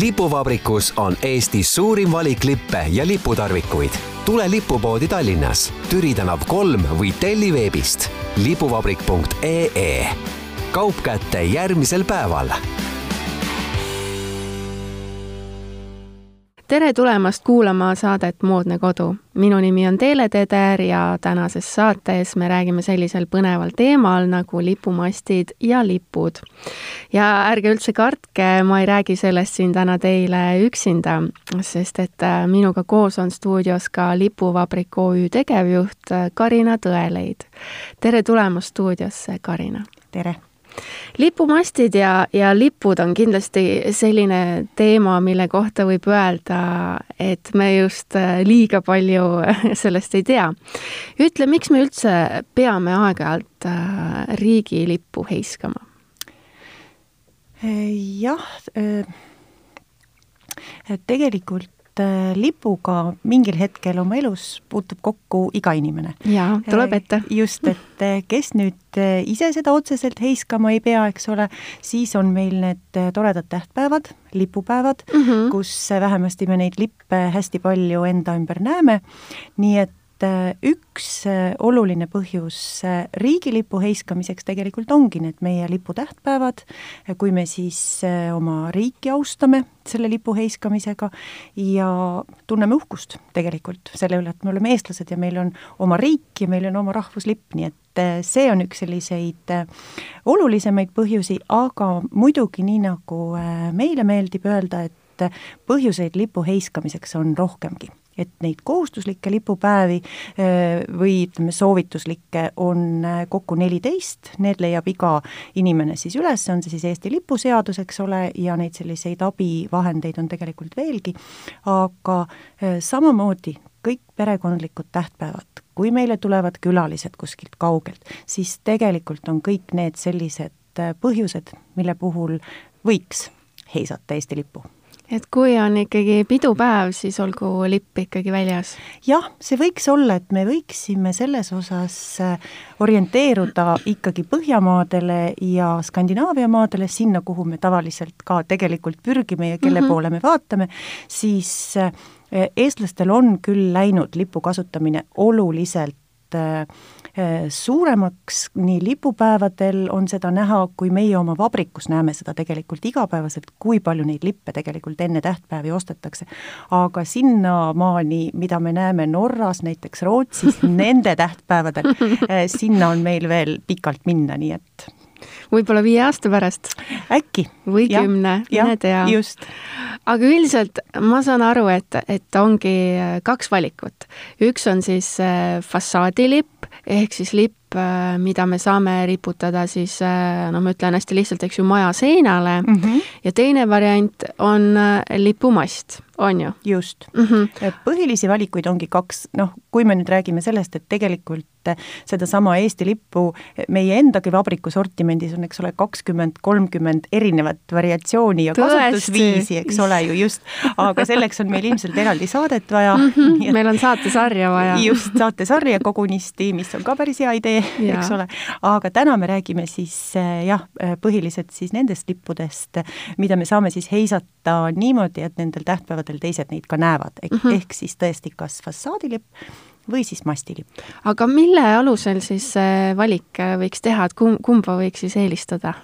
lipuvabrikus on Eesti suurim valik lippe ja liputarvikuid. tule lipupoodi Tallinnas, Türi tänav kolm või telli veebist lipuvabrik.ee. kaup kätte järgmisel päeval tere tulemast kuulama saadet Moodne kodu. minu nimi on Teele Teder ja tänases saates me räägime sellisel põneval teemal nagu lipumastid ja lipud. ja ärge üldse kartke, ma ei räägi sellest siin täna teile üksinda, sest et äh, minuga koos on stuudios ka Lipuvabrik OÜ tegevjuht äh, Karina Tõeleid. tere tulemast stuudiosse, Karina! tere! Lipumastid ja, ja lipud on kindlasti selline teema, mille kohta võib öelda, et me just äh, liiga palju sellest ei tea. ütle, miks me üldse peame aeg-ajalt äh, riigilippu heiskama? jah, äh, tegelikult et äh, lipuga mingil hetkel oma elus puutub kokku iga inimene. jaa, tuleb äh, ette. just, et äh, kes nüüd ise seda otseselt heiskama ei pea, eks ole, siis on meil need toredad tähtpäevad, lipupäevad mm, -hmm. kus vähemasti me neid lippe hästi palju enda ümber näeme, nii et üks äh, oluline põhjus äh, riigilipu heiskamiseks tegelikult ongi need meie liputähtpäevad, kui me siis oma riiki austame selle lipu heiskamisega ja tunneme uhkust tegelikult selle üle, et me oleme eestlased ja meil on oma riik ja meil on oma rahvuslipp, nii et see on üks selliseid olulisemaid põhjusi, aga muidugi nii, nagu meile meeldib öelda, et põhjuseid lipu heiskamiseks on rohkemgi et neid kohustuslikke lipupäevi või ütleme, soovituslikke on kokku neliteist, need leiab iga inimene siis üles, on see siis Eesti lipuseadus, eks ole, ja neid selliseid abivahendeid on tegelikult veelgi, aga samamoodi kõik perekondlikud tähtpäevad, kui meile tulevad külalised kuskilt kaugelt, siis tegelikult on kõik need sellised põhjused, mille puhul võiks heisata Eesti lipu et kui on ikkagi pidupäev, siis olgu lipp ikkagi väljas? jah, see võiks olla, et me võiksime selles osas äh, orienteeruda ikkagi Põhjamaadele ja Skandinaavia maadele, sinna, kuhu me tavaliselt ka tegelikult pürgime ja kelle mm -hmm. poole me vaatame, siis äh, eestlastel on küll läinud lipu kasutamine oluliselt suuremaks, nii lipupäevadel on seda näha, kui meie oma vabrikus näeme seda tegelikult igapäevaselt, kui palju neid lippe tegelikult enne tähtpäevi ostetakse. aga sinnamaani, mida me näeme Norras, näiteks Rootsis, nende tähtpäevadel, äh, sinna on meil veel pikalt minna, nii et võib-olla viie aasta pärast. äkki. või ja, kümne, mine tea. just. aga üldiselt ma saan aru, et, et ongi äh, kaks valikut. üks on siis äh, fassaadilipp ehk siis lipp, äh, mida me saame riputada siis no ma ütlen hästi lihtsalt, eks ju, maja seinale mm. -hmm. ja teine variant on lipumast, on ju? just mm. -hmm. põhilisi valikuid ongi kaks, noh, kui me nüüd räägime sellest, et tegelikult sedasama Eesti lippu meie endagi vabriku sortimendis on, eks ole, kakskümmend, kolmkümmend erinevat variatsiooni ja Tõesti. kasutusviisi, eks ole ju just, aga selleks on meil ilmselt eraldi saadet vaja mm. -hmm. Et, meil on saatesarja vaja. just, saatesarja kogunisti, mis on ka päris hea idee, eks ole, aga täna me räägime siis eh, jah, eh, põhiliselt siis nendest lippudest, mida me saame siis heisata niimoodi, et nendel tähtpäevadel teised neid ka näevad, ehk mm, -hmm. ehk siis tõesti kas fassaadilipp või siis mastilipp. aga mille alusel siis valik võiks teha, et kum-, kumba võiks siis eelistada?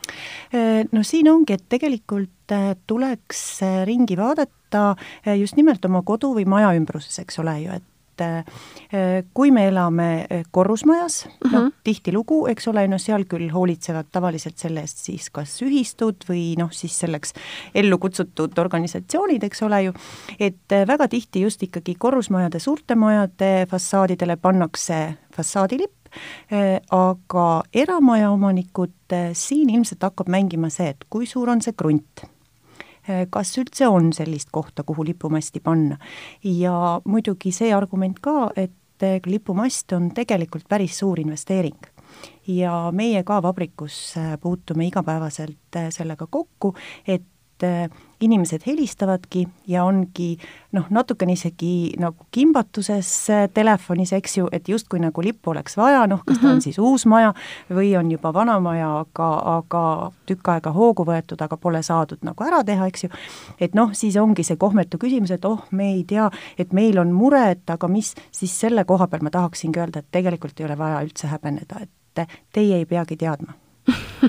Äh, no siin ongi, et tegelikult äh, tuleks äh, ringi vaadata just nimelt oma kodu või maja ümbruses, eks ole ju, et et äh, kui me elame äh, korrusmajas mm, -hmm. noh, tihtilugu, eks ole, no seal küll hoolitsevad tavaliselt selle eest siis kas ühistud või noh, siis selleks ellu kutsutud organisatsioonid, eks ole ju, et äh, väga tihti just ikkagi korrusmajade, suurte majade fassaadidele pannakse fassaadilipp, aga eramaja omanikud, siin ilmselt hakkab mängima see, et kui suur on see krunt kas üldse on sellist kohta, kuhu lipumasti panna. ja muidugi see argument ka, et eh, lipumast on tegelikult päris suur investeering ja meie ka vabrikus eh, puutume igapäevaselt sellega kokku, et äh, inimesed helistavadki ja ongi noh, natukene isegi nagu kimbatuses äh, telefonis, eks ju, et justkui nagu lippu oleks vaja, noh, kas ta on mhm. siis uus maja või on juba vana maja, aga, aga tükk aega hoogu võetud, aga pole saadud nagu ära teha, eks ju. et noh, siis ongi see kohmetu küsimus, et oh, me ei tea, et meil on mure, et aga mis, siis selle koha peal ma tahaksingi öelda, et tegelikult ei ole vaja üldse häbeneda, et teie ei peagi teadma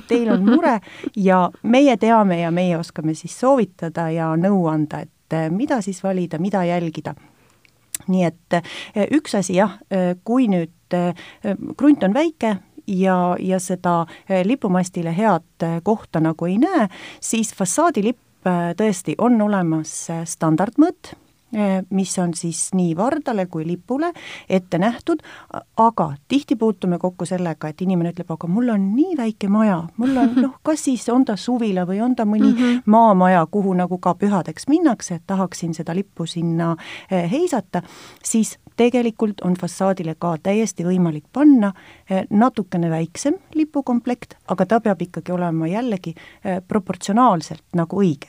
teil on mure ja meie teame ja meie oskame siis soovitada ja nõu anda, et eh, mida siis valida, mida jälgida. nii et eh, üks asi jah, eh, kui nüüd krunt on väike, ja, ja seda lipumastile head kohta nagu ei näe, siis fassaadilipp tõesti on olemas standardmõõt mis on siis nii vardale kui lipule ette nähtud, aga tihti puutume kokku sellega, et inimene ütleb, aga mul on nii väike maja, mul on noh, kas siis on ta suvila või on ta mõni mm -hmm. maamaja, kuhu nagu ka pühadeks minnakse, et tahaksin seda lippu sinna eh, heisata, siis tegelikult on fassaadile ka täiesti võimalik panna eh, natukene väiksem lipukomplekt, aga ta peab ikkagi olema jällegi proportsionaalselt nagu õige,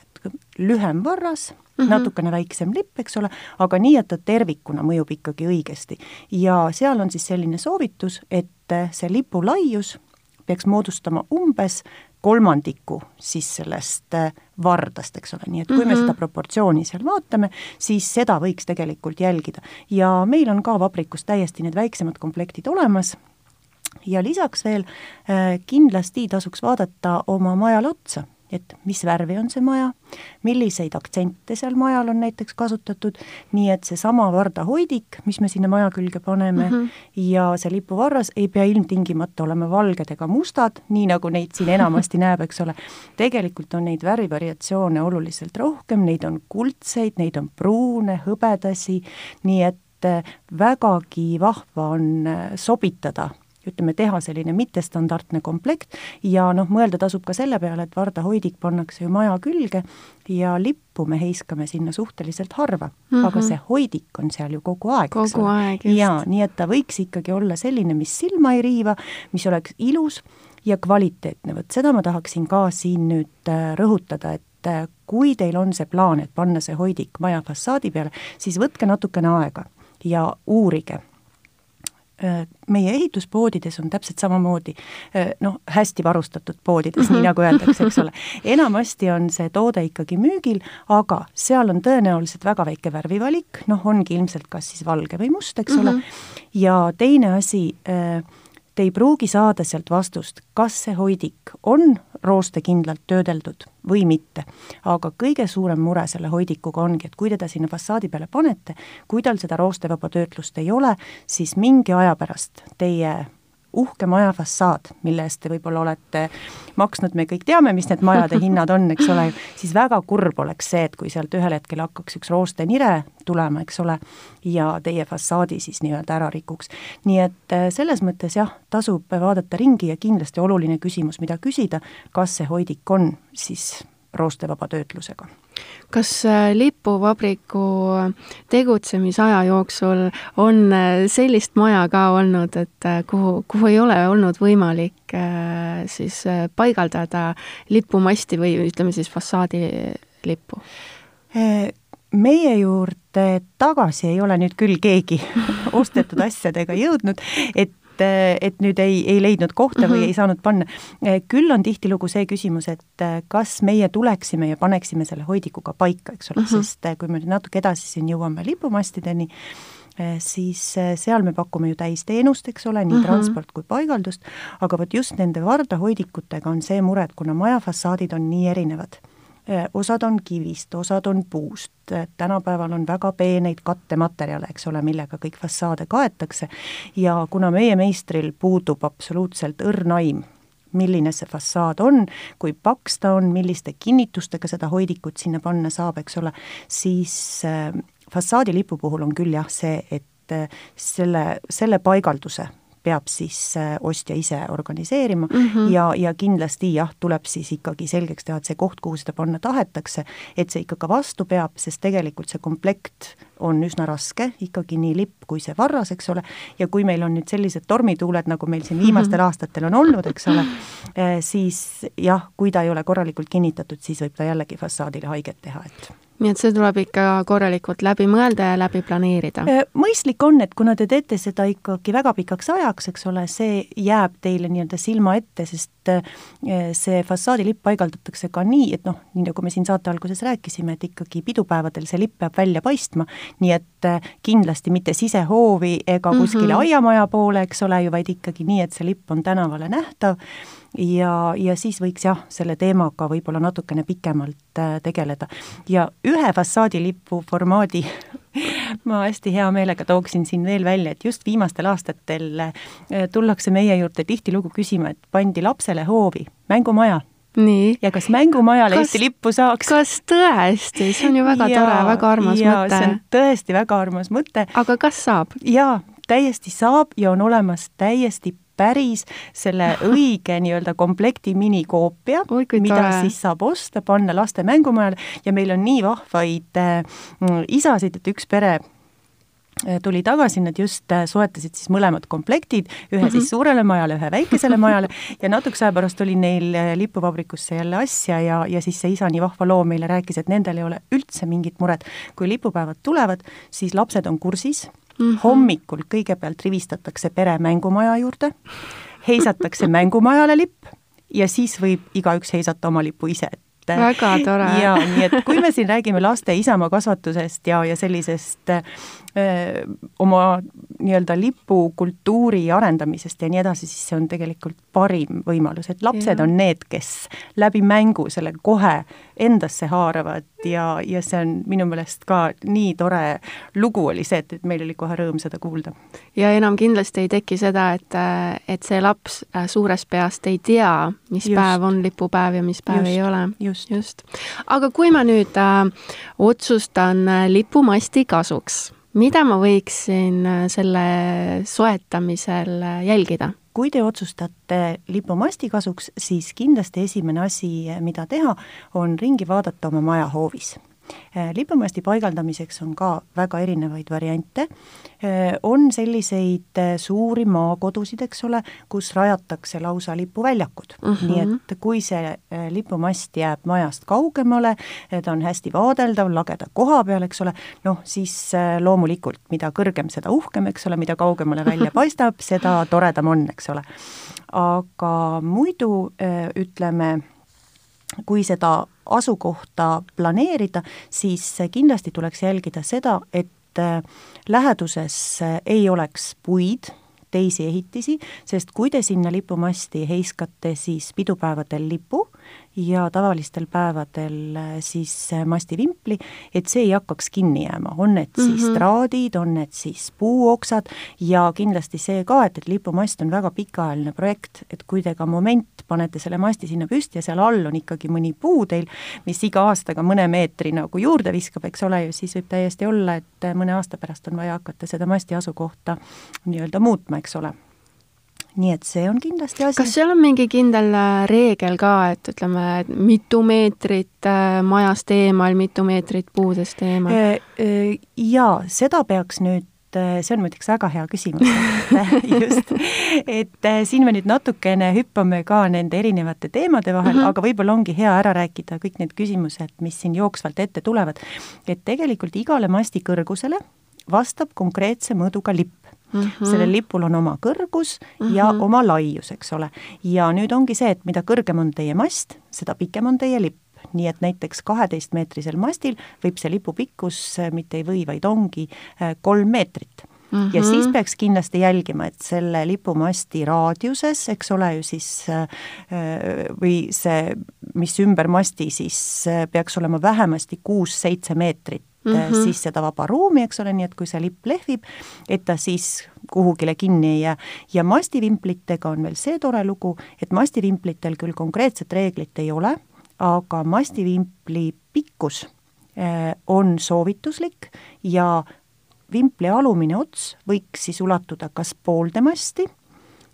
lühem varras mm -hmm. natukene väiksem lipp, eks ole, aga nii, et ta tervikuna mõjub ikkagi õigesti. ja seal on siis selline soovitus, et see lipu laius peaks moodustama umbes kolmandiku siis sellest äh, vardast, eks ole, nii et kui mm -hmm. me mhm. seda proportsiooni seal vaatame, siis seda võiks tegelikult jälgida. ja meil on ka vabrikus täiesti need väiksemad komplektid olemas ja lisaks veel äh, kindlasti tasuks vaadata oma majale otsa et mis värvi on see maja, milliseid aktsente seal majal on näiteks kasutatud, nii et seesama vardahoidik, mis me sinna maja külge paneme mm, -hmm. ja see lipuvarras ei pea ilmtingimata olema valged ega mustad, nii nagu neid siin enamasti näeb, eks ole. tegelikult on neid värvivariatsioone oluliselt rohkem, neid on kuldseid, neid on pruune, hõbedasi, nii et äh, vägagi vahva on äh, sobitada ütleme, teha selline mittestandardne komplekt ja noh, mõelda tasub ka selle peale, et vardahoidik pannakse ju maja külge ja lippu me heiskame sinna suhteliselt harva mm, -hmm. aga see hoidik on seal ju kogu aeg, eks ole. jaa, nii et ta võiks ikkagi olla selline, mis silma ei riiva, mis oleks ilus ja kvaliteetne, vot seda ma tahaksin ka siin nüüd äh, rõhutada, et äh, kui teil on see plaan, et panna see hoidik maja fassaadi peale, siis võtke natukene aega ja uurige meie ehituspoodides on täpselt samamoodi äh, noh, hästi varustatud poodides nii mhm. nagu öeldakse, eks ole. enamasti on see toode ikkagi müügil, aga seal on tõenäoliselt väga väike värvivalik, noh, ongi ilmselt kas siis valge või must, eks ole, ja teine asi äh,, te ei pruugi saada sealt vastust, kas see hoidik on roostekindlalt töödeldud või mitte. aga kõige suurem mure selle hoidikuga ongi, et kui teda sinna fassaadi peale panete, kui tal seda roostevaba töötlust ei ole, siis mingi aja pärast teie uhke maja fassaad, mille eest te võib-olla olete maksnud, me kõik teame, mis need majade hinnad on, eks ole, siis väga kurb oleks see, et kui sealt ühel hetkel hakkaks üks roostenire tulema, eks ole, ja teie fassaadi siis nii-öelda ära rikuks. nii et äh, selles mõttes jah, tasub vaadata ringi ja kindlasti oluline küsimus, mida küsida, kas see hoidik on siis roostevaba töötlusega kas äh, lipuvabriku tegutsemisaja jooksul on äh, sellist maja ka olnud, et äh, kuhu, kuhu ei ole olnud võimalik siis paigaldada lipumasti või ütleme siis fassaadilippu? meie juurde tagasi ei ole nüüd küll keegi ostetud asjadega jõudnud, et et, et nüüd ei, ei leidnud kohta mm -hmm. või mhm. ei saanud panna. küll on tihtilugu see küsimus, et kas meie tuleksime ja paneksime selle hoidikuga paika, eks ole mm, -hmm. sest kui me nüüd natuke edasi siin jõuame lipumastideni, siis seal me pakume ju täisteenust, eks ole, nii mm -hmm. transport kui paigaldust, aga vot just nende vardahoidikutega on see mure, et kuna maja fassaadid on nii erinevad Äh, osad on kivist, osad on puust, tänapäeval on väga peeneid kattematerjale, eks ole, millega kõik fassaade kaetakse. Ja kuna meie meistril puudub absoluutselt õrn aim, milline see fassaad on, kui paks ta on, milliste kinnitustega seda hoidikut sinna panna saab, eks ole, siis äh, fassaadilipu puhul on küll jah see, et äh, selle, selle paigalduse peab siis äh, ostja ise organiseerima mm -hmm. ja, ja kindlasti jah, tuleb siis ikkagi selgeks teha, et see koht, kuhu seda panna tahetakse, et see ikka ka vastu peab, sest tegelikult see komplekt on üsna raske, ikkagi nii lipp kui see varras, eks ole, ja kui meil on nüüd sellised tormituuled, nagu meil siin viimastel mhm. aastatel on olnud, eks ole, äh, siis jah, kui ta ei ole korralikult kinnitatud, siis võib ta jällegi fassaadile haiget teha, et nii et see tuleb ikka korralikult läbi mõelda ja läbi planeerida? Äh, mõistlik on, et kuna te teete seda ikkagi väga pikaks ajaks, eks ole, see jääb teile nii-öelda silma ette, sest äh, see fassaadilipp paigaldatakse ka nii, et noh, nii nagu me siin saate alguses rääkisime, et ikkagi pidupäevadel see lipp peab välja paistma, nii et äh, kindlasti mitte sisehoovi ega kuskile mm -hmm. aiamaja poole, eks ole ju, vaid ikkagi nii, et see lipp on tänavale nähtav ja, ja siis võiks jah, selle teemaga võib-olla natukene pikemalt äh, tegeleda. ja ühe fassaadilipu formaadi ma hästi hea meelega tooksin siin veel välja, et just viimastel aastatel äh, tullakse meie juurde tihtilugu küsima, et pandi lapsele hoovi mängumaja nii. ja kas mängumajale kas, Eesti lippu saaks? kas tõesti, see on ju väga ja, tore, väga armas ja, mõte. see on tõesti väga armas mõte. aga kas saab? jaa, täiesti saab ja on olemas täiesti päris selle õige nii-öelda komplekti minikoopia, mida tore. siis saab osta, panna laste mängumajale ja meil on nii vahvaid äh, isasid, et üks pere äh, tuli tagasi, nad just äh, soetasid siis mõlemad komplektid, ühe mm -hmm. siis suurele majale, ühe väikesele majale ja natukese aja pärast oli neil äh, lipuvabrikusse jälle asja ja, ja siis see isa nii vahva loo meile rääkis, et nendel ei ole üldse mingit muret. kui lipupäevad tulevad, siis lapsed on kursis mm. -hmm. hommikul kõigepealt rivistatakse pere mängumaja juurde, heisatakse mängumajale lipp ja siis võib igaüks heisata oma lipu ise, et väga tore. jaa, nii et kui me siin räägime laste isamaa kasvatusest ja, ja sellisest oma nii-öelda lipukultuuri arendamisest ja nii edasi, siis see on tegelikult parim võimalus, et lapsed ja. on need, kes läbi mängu selle kohe endasse haaravad ja, ja see on minu meelest ka nii tore lugu oli see, et, et meil oli kohe rõõm seda kuulda. ja enam kindlasti ei teki seda, et, et see laps äh, suurest peast ei tea, mis just. päev on lipupäev ja mis päev just, ei ole. just, just.. aga kui ma nüüd äh, otsustan äh, lipumasti kasuks mida ma võiksin äh, selle soetamisel äh, jälgida? kui te otsustate lipumasti kasuks, siis kindlasti esimene asi, mida teha, on ringi vaadata oma maja hoovis Äh, lipumasti paigaldamiseks on ka väga erinevaid variante, äh, on selliseid äh, suuri maakodusid, eks ole, kus rajatakse lausa lipuväljakud mm, -hmm. nii et kui see lipumast jääb majast kaugemale, ta on hästi vaadeldav, lageda koha peal, eks ole, noh siis loomulikult, mida kõrgem, seda uhkem, eks ole, mida kaugemale välja paistab, seda toredam on, eks ole. aga muidu ütleme, kui seda asukohta planeerida, siis kindlasti tuleks jälgida seda, et äh, läheduses äh, ei oleks puid, teisi ehitisi, sest kui te sinna lipumasti heiskate siis pidupäevadel lipu, ja tavalistel päevadel äh, siis äh, mastivimpli, et see ei hakkaks kinni jääma, on need siis mm -hmm. traadid, on need siis puuoksad ja kindlasti see ka, et, et lipumast on väga pikaajaline projekt, et kui te ka moment panete selle masti sinna püsti ja seal all on ikkagi mõni puu teil, mis iga aastaga mõne meetri nagu juurde viskab, eks ole ju, siis võib täiesti olla, et äh, mõne aasta pärast on vaja hakata seda masti asukohta nii-öelda muutma, eks ole nii et see on kindlasti asi. kas seal on mingi kindel äh, reegel ka, et ütleme, et mitu meetrit äh, majast eemal, mitu meetrit puudest eemal? Äh, jaa, seda peaks nüüd see on muideks väga hea küsimus just, et siin me nüüd natukene hüppame ka nende erinevate teemade vahel mm, -hmm. aga võib-olla ongi hea ära rääkida kõik need küsimused, mis siin jooksvalt ette tulevad. et tegelikult igale masti kõrgusele vastab konkreetse mõõduga lipp mm. -hmm. sellel lipul on oma kõrgus mm -hmm. ja mhm. oma laius, eks ole. ja nüüd ongi see, et mida kõrgem on teie mast, seda pikem on teie lipp nii et näiteks kaheteistmeetrisel mastil võib see lipu pikkus mitte ei või, vaid ongi äh, kolm meetrit Mm -hmm. ja mhm. siis peaks kindlasti jälgima, et selle lipumasti raadiuses, eks ole ju siis, äh, või see, mis ümber masti siis äh, peaks olema vähemasti kuus-seitse meetrit mm -hmm. siis seda vaba ruumi, eks ole, nii et kui see lipp lehvib, et ta siis kuhugile kinni ei jää. ja mastivimplitega on veel see tore lugu, et mastivimplitel küll konkreetset reeglit ei ole, aga mastivimpli pikkus äh, on soovituslik ja vimpli alumine ots võiks siis ulatuda kas poolde masti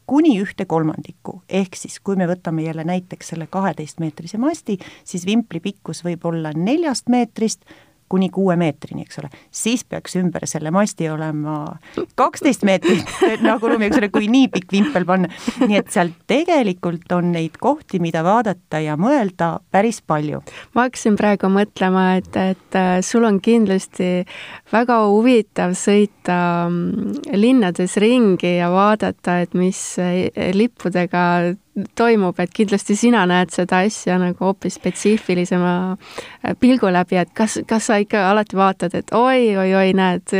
kuni ühte kolmandikku, ehk siis kui me võtame jälle näiteks selle kaheteistmeetrise masti, siis vimpli pikkus võib olla neljast meetrist kuni kuue meetrini, eks ole, siis peaks ümber selle masti olema kaksteist meetrit ruumi, eks ole, kui nii pikk vimpel panna. nii et seal tegelikult on neid kohti, mida vaadata ja mõelda päris palju. ma hakkasin praegu mõtlema, et, et äh, sul on kindlasti väga huvitav sõita mm, linnades ringi ja vaadata, et mis äh, lippudega toimub, et kindlasti sina näed seda asja nagu hoopis spetsiifilisema äh, pilgu läbi, et kas, kas sa ikka alati vaatad, et oi-oi-oi, näed,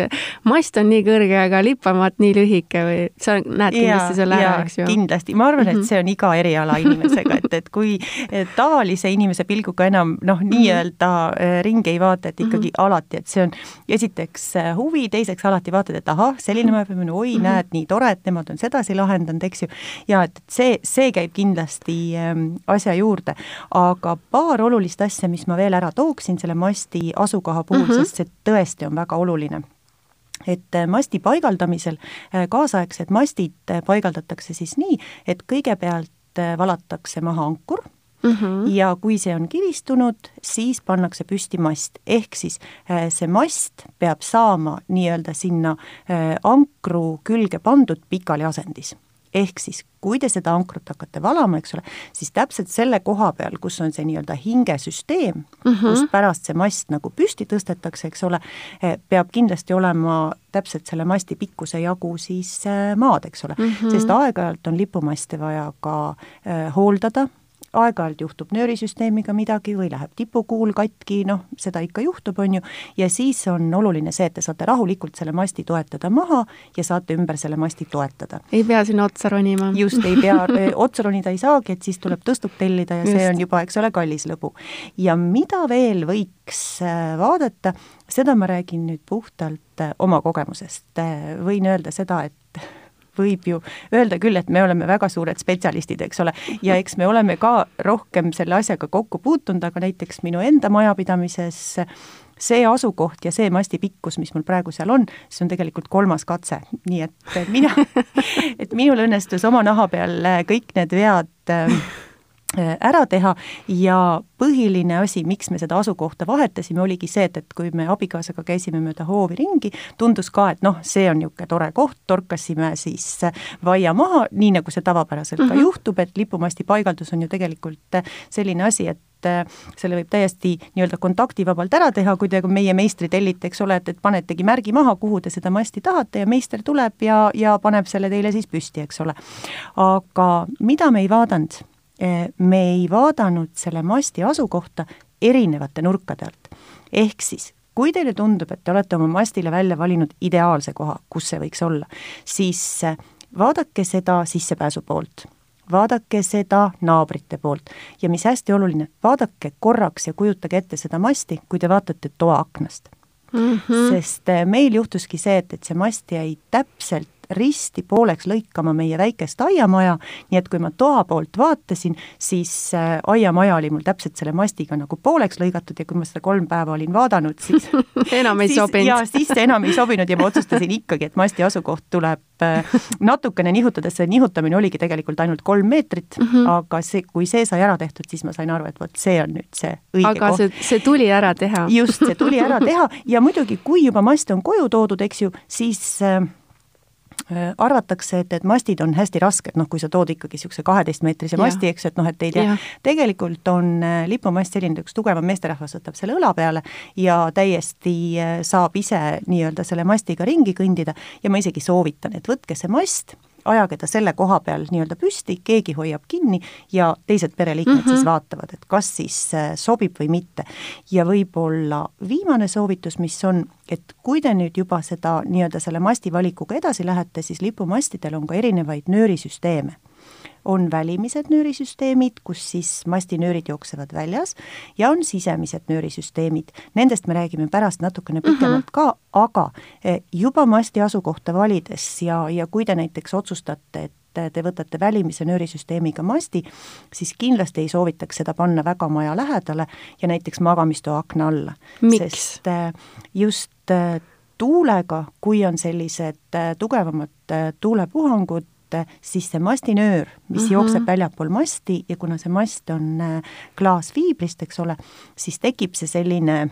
mast on nii kõrge, aga lipamaat nii lühike või sa näed kindlasti selle ära, eks ju? kindlasti, ma arvan, et mhm. see on iga eriala inimesega, et, et kui tavalise inimese pilguga enam noh, nii-öelda äh, ringi ei vaata, et ikkagi -hmm. alati, et see on esiteks äh, huvi, teiseks alati vaatad, et ahah, selline majapidamine, oi näed, nii tore, et nemad on sedasi lahendanud, eks ju, ja et see, see käib käib kindlasti ähm, asja juurde, aga paar olulist asja, mis ma veel ära tooksin selle masti asukoha puhul mm, -hmm. sest see tõesti on väga oluline et äh, masti paigaldamisel, äh, kaasaegsed mastid äh, paigaldatakse siis nii, et kõigepealt valatakse maha ankur mm, -hmm. ja kui see on kivistunud, siis pannakse püsti mast, ehk siis see mast peab saama nii-öelda sinna ankru külge pandud pikali asendis ehk siis kui te seda ankrut hakkate valama, eks ole, siis täpselt selle koha peal, kus on see nii-öelda hingesüsteem mm, -hmm. kust pärast see mast nagu püsti tõstetakse, eks ole, eh, peab kindlasti olema täpselt selle masti pikkuse jagu siis eh, maad, eks ole mm, -hmm. sest aeg-ajalt on lipumaste vaja ka äh, hooldada aeg-ajalt juhtub nöörisüsteemiga midagi või läheb tipukuul katki, noh, seda ikka juhtub, on ju, ja siis on oluline see, et te saate rahulikult selle masti toetada maha ja saate ümber selle masti toetada. ei pea sinna otsa ronima. just, ei pea, otsa ronida ei saagi, et siis tuleb tõstuk tellida ja just. see on juba, eks ole, kallis lõbu. ja mida veel võiks vaadata, seda ma räägin nüüd puhtalt oma kogemusest. Võin öelda seda, et võib ju öelda küll, et me oleme väga suured spetsialistid, eks ole, ja eks me oleme ka rohkem selle asjaga kokku puutunud, aga näiteks minu enda majapidamises see asukoht ja see masti pikkus, mis mul praegu seal on, see on tegelikult kolmas katse, nii et mina, et minul õnnestus oma naha peal kõik need vead Äh, ära teha ja põhiline asi, miks me seda asukohta vahetasime, oligi see, et, et kui me abikaasaga käisime mööda hoovi ringi, tundus ka, et noh, see on niisugune tore koht, torkasime siis vaia maha, nii nagu see tavapäraselt mm -hmm. ka mhm. juhtub, et lipumasti paigaldus on ju tegelikult selline asi, et selle võib täiesti nii-öelda kontaktivabalt ära teha, kui te meie meistri tellite, eks ole, et, et panetegi märgi maha, kuhu te seda masti tahate ja meister tuleb ja, ja paneb selle teile siis püsti, eks ole. aga mida me ei vaadanud me ei vaadanud selle masti asukohta erinevate nurkade alt. ehk siis, kui teile tundub, et te olete oma mastile välja valinud ideaalse koha, kus see võiks olla, siis eh, vaadake seda sissepääsu poolt, vaadake seda naabrite poolt ja mis hästi oluline, vaadake korraks ja kujutage ette seda masti, kui te vaatate toaaknast mm. -hmm. sest eh, meil juhtuski see, et, et see mast jäi täpselt risti pooleks lõikama meie väikest aiamaja, nii et kui ma toa poolt vaatasin, siis äh, aiamaja oli mul täpselt selle mastiga nagu pooleks lõigatud ja kui ma seda kolm päeva olin vaadanud, siis enam ei sobinud. ja siis see enam ei sobinud ja ma otsustasin ikkagi, et masti asukoht tuleb äh, natukene nihutada, see nihutamine oligi tegelikult ainult kolm meetrit mm, -hmm. aga see, kui see sai ära tehtud, siis ma sain aru, et vot see on nüüd see õige aga koht. see, see tuli ära teha. just, see tuli ära teha ja muidugi, kui juba mast on koju toodud, eks ju, siis Äh, arvatakse, et, et mastid on hästi rasked, noh, kui sa tood ikkagi niisuguse kaheteistmeetrise masti, eks, et noh, et ei tea, tegelikult on äh, lipumast selline, üks tugevam meesterahvas võtab selle õla peale ja täiesti äh, saab ise nii-öelda selle mastiga ringi kõndida. Ja ma isegi soovitan, et võtke see mast ajage ta selle koha peal nii-öelda püsti, keegi hoiab kinni ja teised pereliikmed mm -hmm. siis vaatavad, et kas siis äh, sobib või mitte. ja võib-olla viimane soovitus, mis on, et kui te nüüd juba seda nii-öelda selle masti valikuga edasi lähete, siis lipumastidel on ka erinevaid nöörisüsteeme on välimised nöörisüsteemid, kus siis mastinöörid jooksevad väljas ja on sisemised nöörisüsteemid. Nendest me räägime pärast natukene mhm. pikemalt mm -hmm. ka, aga eh, juba masti asukohta valides ja, ja kui te näiteks otsustate, et te võtate välimise nöörisüsteemiga masti, siis kindlasti ei soovitaks seda panna väga maja lähedale ja näiteks magamistoa akna alla. sest eh, just eh, tuulega, kui on sellised tugevamad tuulepuhangud, siis see mastinöör, mis mm -hmm. jookseb väljapool masti ja kuna see mast on klaasfiibrist, eks ole, siis tekib see selline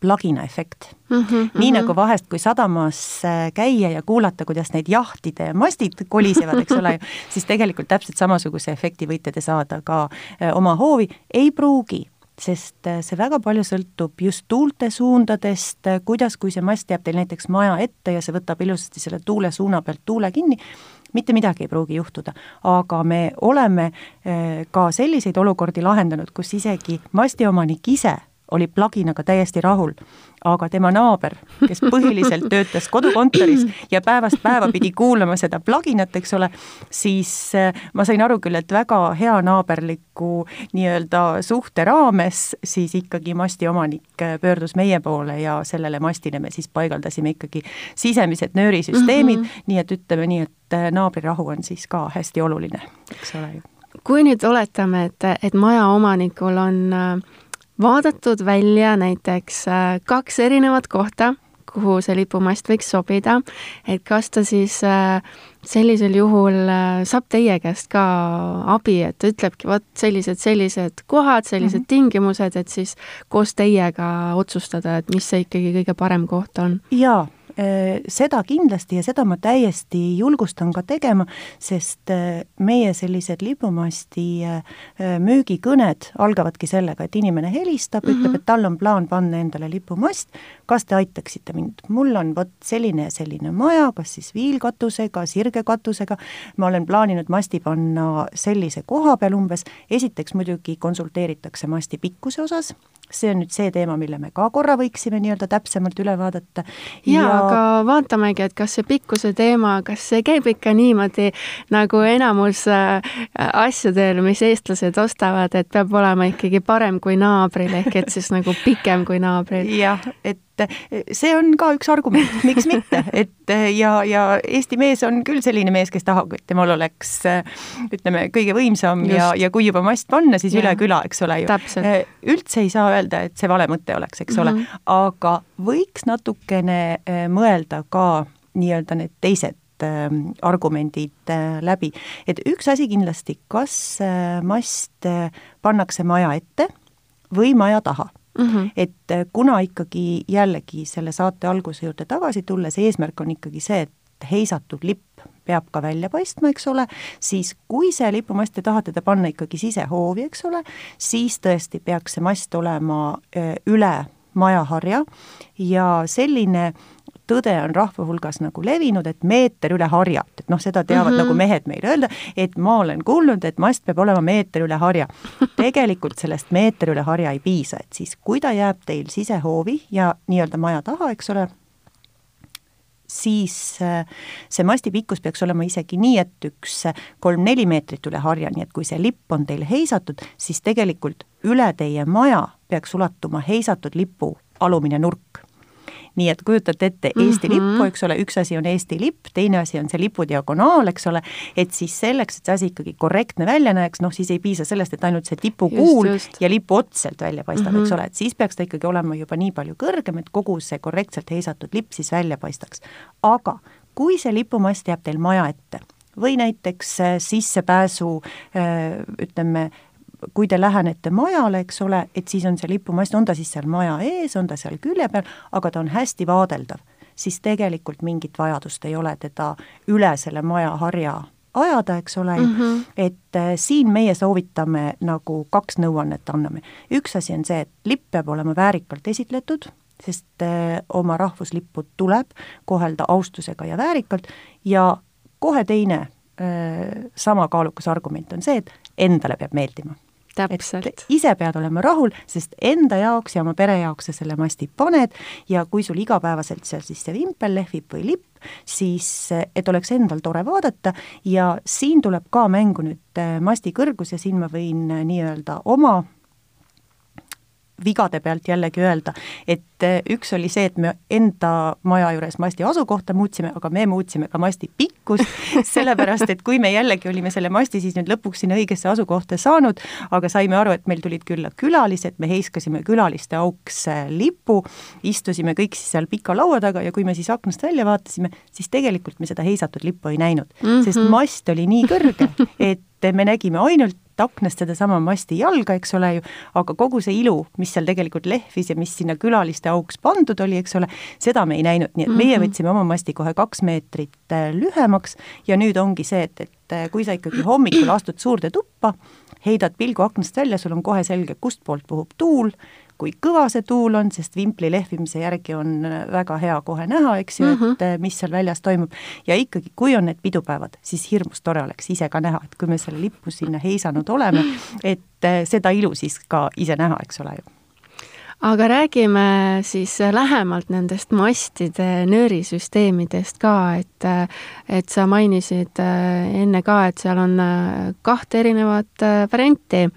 plagina efekt mm. -hmm, nii mm -hmm. nagu vahest, kui sadamas äh, käia ja kuulata, kuidas need jahtide mastid kolisevad, eks ole, siis tegelikult täpselt samasuguse efekti võite te saada ka äh, oma hoovi, ei pruugi sest äh, see väga palju sõltub just tuulte suundadest, kuidas, kui see mast jääb teil näiteks maja ette ja see võtab ilusasti selle tuule suuna pealt tuule kinni, mitte midagi ei pruugi juhtuda, aga me oleme ka selliseid olukordi lahendanud, kus isegi mastiomanik ise oli pluginaga täiesti rahul, aga tema naaber, kes põhiliselt töötas kodukontoris ja päevast päeva pidi kuulama seda pluginat, eks ole, siis äh, ma sain aru küll, et väga hea naaberliku nii-öelda suhte raames siis ikkagi masti omanik äh, pöördus meie poole ja sellele mastile me siis paigaldasime ikkagi sisemised nöörisüsteemid. Mm, -hmm. nii et ütleme nii, et äh, naabri rahu on siis ka hästi oluline, eks ole ju. Kui nüüd oletame, et, et majaomanikul on äh, vaadatud välja näiteks äh, kaks erinevat kohta, kuhu see lipumast võiks sobida, et kas ta siis äh, sellisel juhul äh, saab teie käest ka abi, et ütlebki, vot sellised, sellised kohad, sellised mm -hmm. tingimused, et siis koos teiega otsustada, et mis see ikkagi kõige parem koht on? jaa seda kindlasti ja seda ma täiesti julgustan ka tegema, sest äh, meie sellised lipumasti äh, müügikõned algavadki sellega, et inimene helistab mm, -hmm. ütleb, et tal on plaan panna endale lipumast, kas te aitaksite mind, mul on vot selline ja selline maja, kas siis viilkatusega, sirgekatusega, ma olen plaaninud masti panna sellise koha peal umbes, esiteks muidugi konsulteeritakse masti pikkuse osas, see on nüüd see teema, mille me ka korra võiksime nii-öelda täpsemalt üle vaadata. ja..., aga vaatamegi, et kas see pikkuse teema, kas see käib ikka niimoodi nagu enamus äh, asjadel, mis eestlased ostavad, et peab olema ikkagi parem kui naabril, ehk et siis nagu pikem kui naabril? jah, et see on ka üks argument, miks mitte, et ja, ja Eesti mees on küll selline mees, kes tahab, et temal oleks ütleme, kõige võimsam Just. ja, ja kui juba mast panna, siis ja. üle küla, eks ole ju. üldse ei saa öelda, et see vale mõte oleks, eks mm -hmm. ole, mhm. aga võiks natukene mõelda ka nii-öelda need teised argumendid läbi. et üks asi kindlasti, kas mast pannakse maja ette või maja taha Mm -hmm. et äh, kuna ikkagi jällegi selle saate alguse juurde tagasi tulles, eesmärk on ikkagi see, et heisatud lipp peab ka välja paistma, eks ole, siis kui see lipumast te tahate ta panna ikkagi sisehoovi, eks ole, siis tõesti peaks see mast olema äh, üle majaharja ja selline tõde on rahva hulgas nagu levinud, et meeter üle harja, et noh, seda teavad mm -hmm. nagu mehed meile öelda, et ma olen kuulnud, et mast peab olema meeter üle harja. tegelikult sellest meeter üle harja ei piisa, et siis kui ta jääb teil sisehoovi ja nii-öelda maja taha, eks ole, siis äh, see masti pikkus peaks olema isegi nii, et üks kolm-neli meetrit üle harja, nii et kui see lipp on teil heisatud, siis tegelikult üle teie maja peaks ulatuma heisatud lipu alumine nurk nii et kujutate ette Eesti mm -hmm. lippu, eks ole, üks asi on Eesti lipp, teine asi on see lipu diagonaal, eks ole, et siis selleks, et see asi ikkagi korrektne välja näeks, noh siis ei piisa sellest, et ainult see tipukuul ja lipu ots sealt välja paistab mm, -hmm. eks ole, et siis peaks ta ikkagi olema juba nii palju kõrgem, et kogu see korrektselt heisatud lipp siis välja paistaks. aga kui see lipumast jääb teil maja ette või näiteks äh, sissepääsu äh, ütleme, kui te lähenete majale, eks ole, et siis on see lipumast, on ta siis seal maja ees, on ta seal külje peal, aga ta on hästi vaadeldav, siis tegelikult mingit vajadust ei ole teda üle selle maja harja ajada, eks ole mm, -hmm. et äh, siin meie soovitame nagu kaks nõuannet anname. üks asi on see, et lipp peab olema väärikalt esitletud, sest äh, oma rahvuslippu tuleb kohelda austusega ja väärikalt ja kohe teine äh, sama kaalukas argument on see, et endale peab meeldima täpselt. ise pead olema rahul, sest enda jaoks ja oma pere jaoks sa selle masti paned ja kui sul igapäevaselt seal siis see vimpel lehvib või lipp, siis et oleks endal tore vaadata ja siin tuleb ka mängu nüüd äh, masti kõrgus ja siin ma võin äh, nii-öelda oma vigade pealt jällegi öelda, et äh, üks oli see, et me enda maja juures masti asukohta muutsime, aga me muutsime ka masti pikkust, sellepärast et kui me jällegi olime selle masti siis nüüd lõpuks sinna õigesse asukohta saanud, aga saime aru, et meil tulid külla külalised, me heiskasime külaliste auks lipu, istusime kõik siis seal pika laua taga ja kui me siis aknast välja vaatasime, siis tegelikult me seda heisatud lippu ei näinud mm, -hmm. sest mast oli nii kõrge, et me nägime ainult aknast sedasama masti jalga, eks ole ju, aga kogu see ilu, mis seal tegelikult lehvis ja mis sinna külaliste auks pandud oli, eks ole, seda me ei näinud, nii et meie mhm. võtsime oma masti kohe kaks meetrit äh, lühemaks ja nüüd ongi see, et, et äh, kui sa ikkagi hommikul astud suurde tuppa, heidad pilgu aknast välja, sul on kohe selge, kustpoolt puhub tuul, kui kõva see tuul on, sest vimpli lehvimise järgi on äh, väga hea kohe näha, eks ju mm, -hmm. et äh, mis seal väljas toimub. ja ikkagi, kui on need pidupäevad, siis hirmus tore oleks ise ka näha, et kui me selle lipu sinna heisanud oleme, et äh, seda ilu siis ka ise näha, eks ole ju aga räägime siis lähemalt nendest mastide nöörisüsteemidest ka, et et sa mainisid enne ka, et seal on kahte erinevat varianti.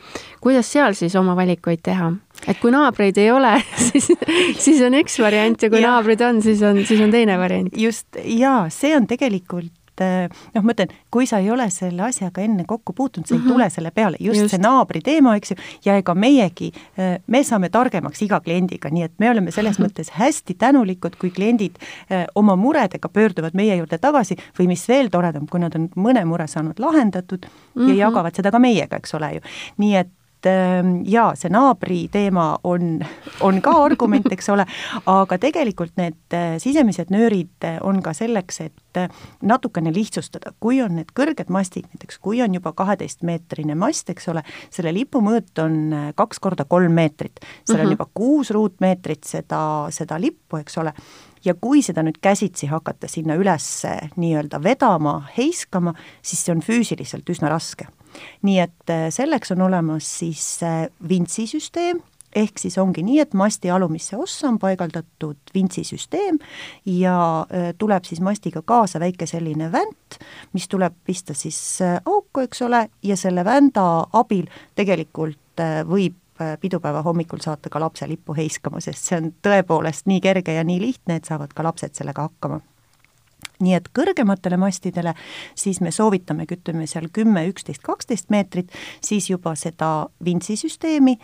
kuidas seal siis oma valikuid teha? Et kui naabreid ei ole, siis, siis on üks variant ja kui ja. naabrid on, siis on, siis on teine variant. just, jaa, see on tegelikult eh, noh, ma ütlen, kui sa ei ole selle asjaga enne kokku puutunud, sa ei mm -hmm. tule selle peale, just, see naabri teema, eks ju, ja ega meiegi, eh, me saame targemaks iga kliendiga, nii et me oleme selles mõttes hästi tänulikud, kui kliendid eh, oma muredega pöörduvad meie juurde tagasi või mis veel toredam, kui nad on mõne mure saanud lahendatud mm -hmm. ja mhm. jagavad seda ka meiega, eks ole ju. nii et ähm, jaa, see naabri teema on, on ka argument, eks ole, aga tegelikult need äh, sisemised nöörid on ka selleks, et äh, natukene lihtsustada, kui on need kõrged mastid, näiteks kui on juba kaheteistmeetrine mast, eks ole, selle lipu mõõt on kaks korda kolm meetrit, seal on mm -hmm. juba kuus ruutmeetrit seda, seda lippu, eks ole, ja kui seda nüüd käsitsi hakata sinna üles nii-öelda vedama, heiskama, siis see on füüsiliselt üsna raske nii et äh, selleks on olemas siis äh, vintsisüsteem, ehk siis ongi nii, et masti alumisse ossa on paigaldatud vintsisüsteem ja äh, tuleb siis mastiga kaasa väike selline vänt, mis tuleb pista siis auku, eks ole, ja selle vända abil tegelikult võib pidupäeva hommikul saata ka lapse lippu heiskama, sest see on tõepoolest nii kerge ja nii lihtne, et saavad ka lapsed sellega hakkama nii et kõrgematele mastidele siis me soovitamegi, ütleme seal kümme, üksteist, kaksteist meetrit, siis juba seda vintsisüsteemi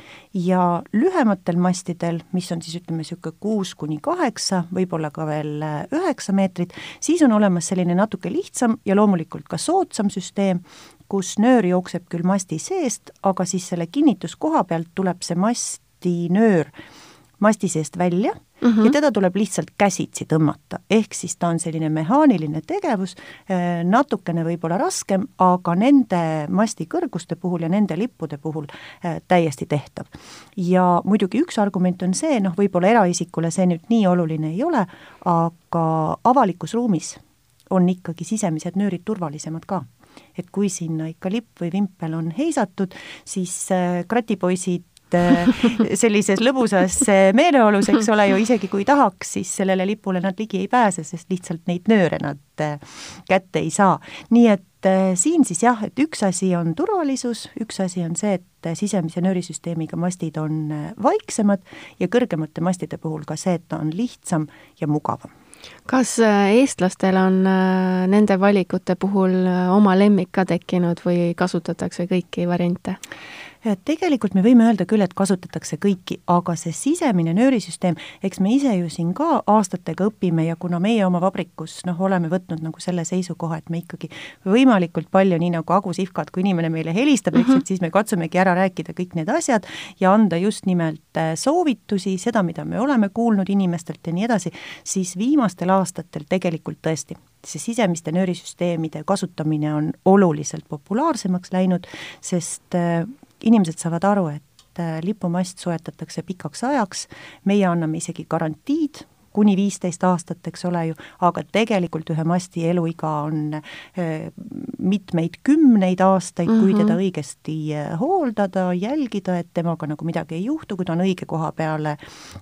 ja lühematel mastidel, mis on siis ütleme niisugune kuus kuni kaheksa, võib-olla ka veel äh, üheksa meetrit, siis on olemas selline natuke lihtsam ja loomulikult ka soodsam süsteem, kus nöör jookseb küll masti seest, aga siis selle kinnituskoha pealt tuleb see mastinöör masti seest välja mm -hmm. ja teda tuleb lihtsalt käsitsi tõmmata, ehk siis ta on selline mehaaniline tegevus, äh, natukene võib-olla raskem, aga nende masti kõrguste puhul ja nende lippude puhul äh, täiesti tehtav. ja muidugi üks argument on see, noh, võib-olla eraisikule see nüüd nii oluline ei ole, aga avalikus ruumis on ikkagi sisemised nöörid turvalisemad ka et kui sinna ikka lipp või vimpel on heisatud, siis äh, kratipoisid Äh, sellises lõbusas äh, meeleolus, eks ole ju, isegi kui tahaks, siis sellele lipule nad ligi ei pääse, sest lihtsalt neid nööre nad äh, kätte ei saa. nii et siin siis jah, et üks asi on turvalisus, üks asi on see, et sisemise nöörisüsteemiga mastid on vaiksemad ja kõrgemate mastide puhul ka see, et ta on lihtsam ja mugavam kas eestlastel on nende valikute puhul oma lemmik ka tekkinud või kasutatakse kõiki variante? Tegelikult me võime öelda küll, et kasutatakse kõiki, aga see sisemine nöörisüsteem, eks me ise ju siin ka aastatega õpime ja kuna meie oma vabrikus noh, oleme võtnud nagu selle seisukoha, et me ikkagi võimalikult palju, nii nagu Agu Sihvkat, kui inimene meile helistab mm, -hmm. eks, et mhm. siis me katsumegi ära rääkida kõik need asjad ja anda just nimelt äh, soovitusi, seda, mida me oleme kuulnud inimestelt ja nii edasi, siis viimastel aastatel tegelikult tõesti see sisemiste nöörisüsteemide kasutamine on oluliselt populaarsemaks läinud, sest äh, inimesed saavad aru, et äh, lipumast soetatakse pikaks ajaks, meie anname isegi garantiid kuni viisteist aastat, eks ole ju, aga tegelikult ühe masti eluiga on äh, mitmeid kümneid aastaid mm, -hmm. kui teda mhm. õigesti äh, hooldada, jälgida, et temaga nagu midagi ei juhtu, kui ta on õige koha peale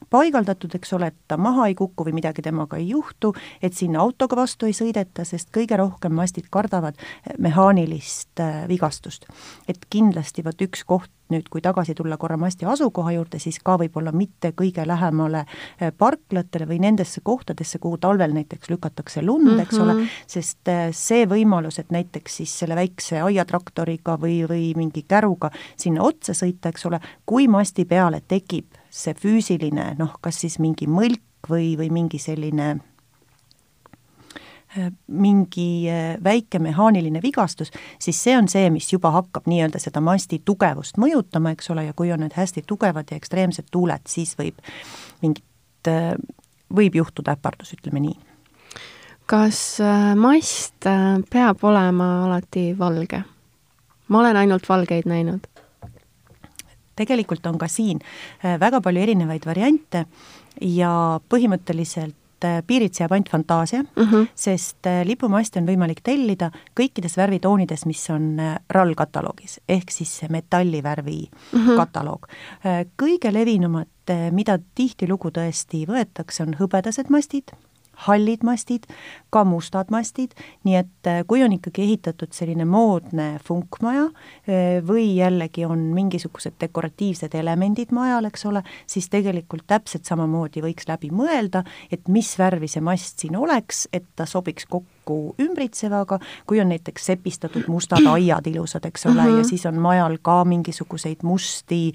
paigaldatud, eks ole, et ta maha ei kuku või midagi temaga ei juhtu, et sinna autoga vastu ei sõideta, sest kõige rohkem mastid kardavad mehaanilist vigastust. et kindlasti vot üks koht, nüüd, kui tagasi tulla korra masti asukoha juurde, siis ka võib-olla mitte kõige lähemale äh, parklatele või nendesse kohtadesse, kuhu talvel näiteks lükatakse lund mm, -hmm. eks ole, mhm. sest äh, see võimalus, et näiteks siis selle väikse aiatraktoriga või, või mingi käruga sinna otsa sõita, eks ole, kui masti peale tekib see füüsiline noh, kas siis mingi mõlk või, või mingi selline mingi äh, väike mehaaniline vigastus, siis see on see, mis juba hakkab nii-öelda seda masti tugevust mõjutama, eks ole, ja kui on need hästi tugevad ja ekstreemsed tuuled, siis võib mingit, äh, võib juhtuda äpardus, ütleme nii. kas äh, mast peab olema alati valge? ma olen ainult valgeid näinud. tegelikult on ka siin väga palju erinevaid variante ja põhimõtteliselt et äh, piiriks jääb ainult fantaasia mm, -hmm. sest äh, lipumaste on võimalik tellida kõikides värvitoonides, mis on äh, RAL kataloogis, ehk siis see metallivärvi mm -hmm. kataloog. kõige levinumad, mida tihtilugu tõesti võetakse, on hõbedased mastid hallid mastid, ka mustad mastid, nii et äh, kui on ikkagi ehitatud selline moodne funkmaja äh, või jällegi on mingisugused dekoratiivsed elemendid majal, eks ole, siis tegelikult täpselt samamoodi võiks läbi mõelda, et mis värvi see mast siin oleks, et ta sobiks kokku kokku ümbritsevaga, kui on näiteks sepistatud mustad aiad ilusad, eks ole mm, -hmm. ja siis on majal ka mingisuguseid musti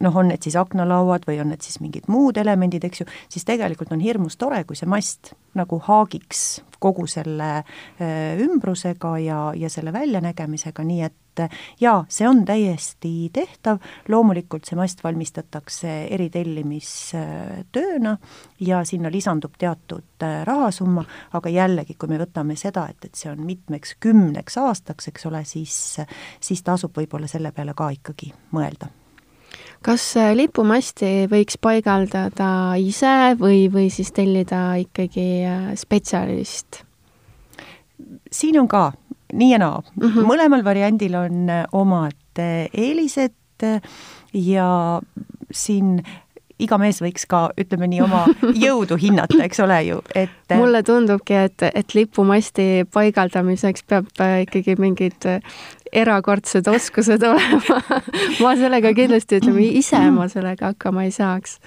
noh, on need siis aknalauad või on need siis mingid muud elemendid, eks ju, siis tegelikult on hirmus tore, kui see mast nagu haagiks kogu selle äh, ümbrusega ja, ja selle väljanägemisega, nii et jaa, see on täiesti tehtav, loomulikult see mast valmistatakse eritellimistööna ja sinna lisandub teatud äh, rahasumma, aga jällegi, kui me võtame seda, et, et see on mitmeks kümneks aastaks, eks ole, siis, siis tasub võib-olla selle peale ka ikkagi mõelda kas äh, lipumasti võiks paigaldada ise või, või siis tellida ikkagi äh, spetsialist? siin on ka nii ja naa mm. -hmm. mõlemal variandil on äh, omad eelised ja siin iga mees võiks ka, ütleme nii, oma jõudu hinnata, eks ole ju, et mulle tundubki, et, et lipumasti paigaldamiseks peab ikkagi mingid erakordsed oskused olema ma sellega kindlasti, ütleme, ise ma sellega hakkama ei saaks.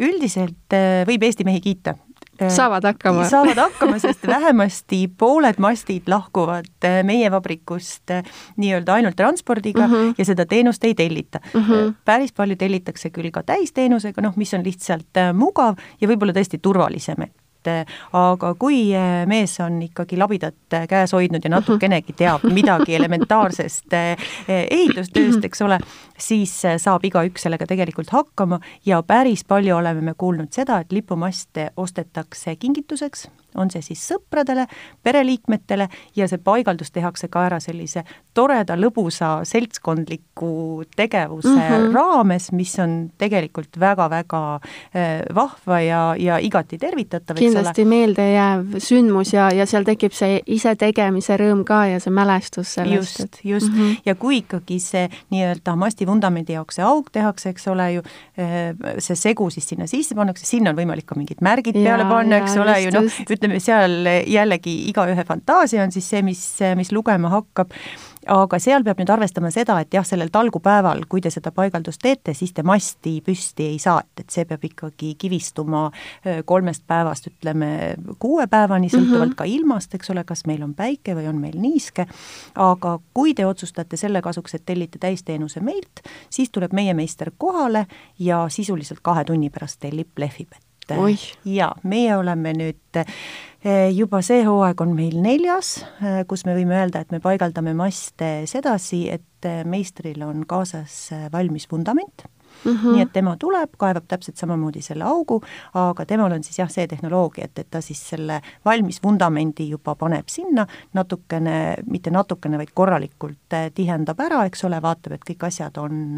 üldiselt võib Eesti mehi kiita Äh, saavad hakkama. saavad hakkama, sest vähemasti pooled mastid lahkuvad äh, meie vabrikust äh, nii-öelda ainult transpordiga mm -hmm. ja seda teenust ei tellita mm. -hmm. päris palju tellitakse küll ka täisteenusega, noh, mis on lihtsalt mugav ja võib-olla tõesti turvalisem, et et aga kui eh, mees on ikkagi labidat eh, käes hoidnud ja natukenegi teab midagi elementaarsest eh, ehitustööst, eks ole, siis saab igaüks sellega tegelikult hakkama ja päris palju oleme me kuulnud seda, et lipumaste ostetakse kingituseks on see siis sõpradele, pereliikmetele ja see paigaldus tehakse ka ära sellise toreda, lõbusa seltskondliku tegevuse mm -hmm. raames, mis on tegelikult väga-väga äh, vahva ja, ja igati tervitatav. kindlasti meeldejääv sündmus ja, ja seal tekib see isetegemise rõõm ka ja see mälestus sellest. just, just mm, -hmm. ja kui ikkagi see nii-öelda mastivundamendi jaoks see auk tehakse, eks ole ju, äh, see segu siis sinna sisse pannakse, sinna on võimalik ka mingid märgid peale ja, panna, eks ole ju, noh, ütleme ütleme, seal jällegi igaühe fantaasia on siis see, mis, mis lugema hakkab, aga seal peab nüüd arvestama seda, et jah, sellel talgupäeval, kui te seda paigaldust teete, siis te masti püsti ei saa, et, et see peab ikkagi kivistuma kolmest päevast, ütleme, kuue päevani, sõltuvalt mm -hmm. ka ilmast, eks ole, kas meil on päike või on meil niiske, aga kui te otsustate selle kasuks, et tellite täisteenuse meilt, siis tuleb meie meister kohale ja sisuliselt kahe tunni pärast teil lipp et ja meie oleme nüüd eh, juba see hooaeg on meil neljas, eh, kus me võime öelda, et me paigaldame maste sedasi, et eh, meistril on kaasas valmis vundament. Mm -hmm. nii et tema tuleb, kaevab täpselt samamoodi selle augu, aga temal on siis jah, see tehnoloogia, et, et ta siis selle valmis vundamendi juba paneb sinna, natukene, mitte natukene, vaid korralikult tihendab ära, eks ole, vaatab, et kõik asjad on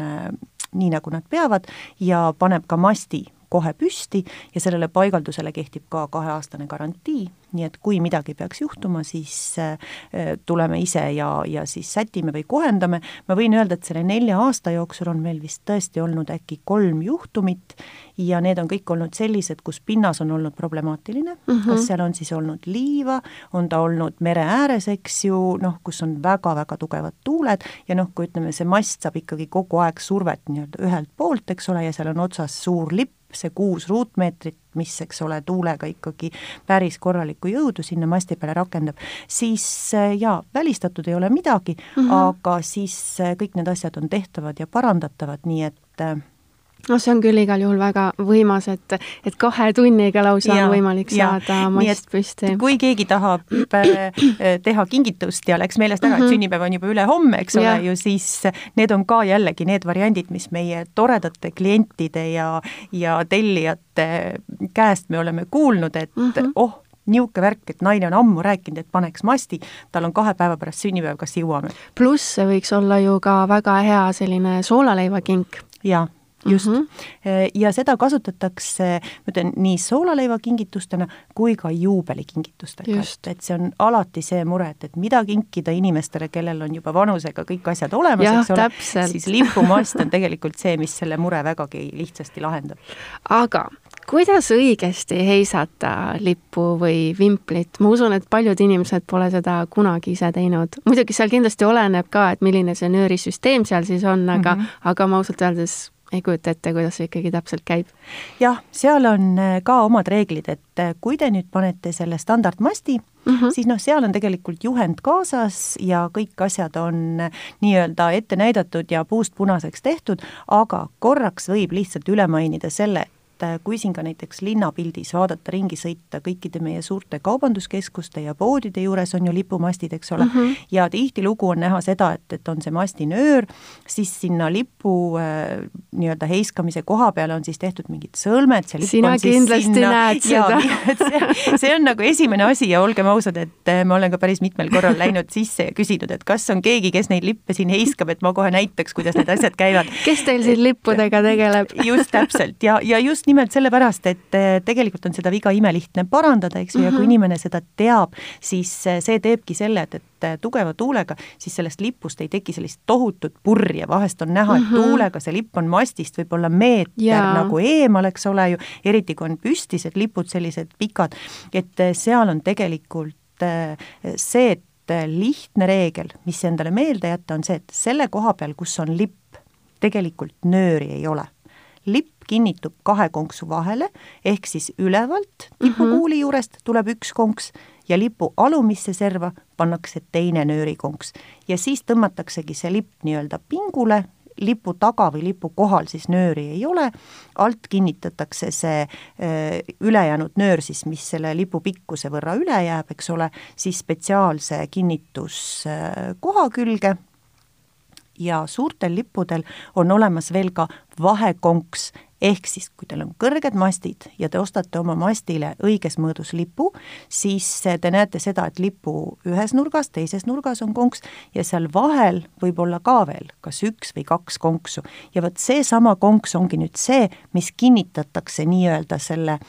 nii, nagu nad peavad ja paneb ka masti kohe püsti ja sellele paigaldusele kehtib ka kaheaastane garantii, nii et kui midagi peaks juhtuma, siis äh, tuleme ise ja, ja siis sätime või kohendame. ma võin öelda, et selle nelja aasta jooksul on meil vist tõesti olnud äkki kolm juhtumit ja need on kõik olnud sellised, kus pinnas on olnud problemaatiline mm, -hmm. kas seal on siis olnud liiva, on ta olnud mere ääres, eks ju, noh, kus on väga-väga tugevad tuuled ja noh, kui ütleme, see mast saab ikkagi kogu aeg survet nii-öelda ühelt poolt, eks ole, ja seal on otsas suur lipp, see kuus ruutmeetrit, mis, eks ole, tuulega ikkagi päris korralikku jõudu sinna masti peale rakendab, siis äh, jaa, välistatud ei ole midagi mm, -hmm. aga siis äh, kõik need asjad on tehtavad ja parandatavad, nii et äh, noh, see on küll igal juhul väga võimas, et, et kahe tunniga lausa ja, on võimalik saada ja, mast püsti. kui keegi tahab äh, teha kingitust ja läks meelest ära mm, -hmm. et mhm. sünnipäev on juba ülehomme, eks ole ju, siis need on ka jällegi need variandid, mis meie toredate klientide ja, ja tellijate käest me oleme kuulnud, et mm -hmm. oh, niisugune värk, et naine on ammu rääkinud, et paneks masti, tal on kahe päeva pärast sünnipäev, kas jõuame? pluss see võiks olla ju ka väga hea selline soolaleivakink. jaa just mm. -hmm. ja seda kasutatakse, ma ütlen, nii soolaleivakingitustena kui ka juubelikingitustega, et, et see on alati see mure, et, et mida kinkida inimestele, kellel on juba vanusega kõik asjad olemas, eks ole, siis lipumast on tegelikult see, mis selle mure vägagi lihtsasti lahendab. aga kuidas õigesti heisata lippu või vimplit, ma usun, et paljud inimesed pole seda kunagi ise teinud. muidugi seal kindlasti oleneb ka, et milline see nöörisüsteem seal siis on, aga mm, -hmm. aga ma ausalt öeldes ei kujuta ette, kuidas see ikkagi täpselt käib. jah, seal on äh, ka omad reeglid, et äh, kui te nüüd panete selle standardmasti mm, -hmm. siis noh, seal on tegelikult juhend kaasas ja kõik asjad on äh, nii-öelda ette näidatud ja puust punaseks tehtud, aga korraks võib lihtsalt üle mainida selle, et äh, kui siin ka näiteks linnapildis vaadata, ringi sõita, kõikide meie suurte kaubanduskeskuste ja poodide juures on ju lipumastid, eks ole mm, -hmm. ja tihtilugu on näha seda, et, et on see mastinöör, siis sinna lipu äh, nii-öelda heiskamise koha peale on siis tehtud mingid sõlmed, see lipp Sina on siis kindlasti sinna, näed seda. see, see on nagu esimene asi ja olgem ausad, et äh, ma olen ka päris mitmel korral läinud sisse ja küsinud, et kas on keegi, kes neid lippe siin heiskab, et ma kohe näitaks, kuidas need asjad käivad. kes teil siin lippudega tegeleb? just täpselt ja, ja just nimelt sellepärast, et eh, tegelikult on seda viga imelihtne parandada, eks ju ja kui mhm. inimene seda teab, siis eh, see teebki selle, et, et eh, tugeva tuulega, siis sellest lipust ei teki sellist tohutut purje, vahest on näha, et -hmm. tuulega see lipp on mastist võib-olla meeter yeah. nagu eemal, eks ole ju, eriti kui on püstised lipud, sellised pikad, et seal on tegelikult see, et lihtne reegel, mis endale meelde jätta, on see, et selle koha peal, kus on lipp, tegelikult nööri ei ole lipp kinnitub kahe konksu vahele, ehk siis ülevalt lipukuuli mhm. juurest tuleb üks konks ja lipu alumisse serva pannakse teine nöörikonks. ja siis tõmmataksegi see lipp nii-öelda pingule, lipu taga või lipu kohal siis nööri ei ole, alt kinnitatakse see öö, ülejäänud nöör siis, mis selle lipu pikkuse võrra üle jääb, eks ole, siis spetsiaalse kinnituskoha külge ja suurtel lippudel on olemas veel ka vahekonks, ehk siis kui teil on kõrged mastid ja te ostate oma mastile õiges mõõdus lipu, siis te näete seda, et lipu ühes nurgas, teises nurgas on konks ja seal vahel võib olla ka veel kas üks või kaks konksu. ja vot seesama konks ongi nüüd see, mis kinnitatakse nii-öelda selle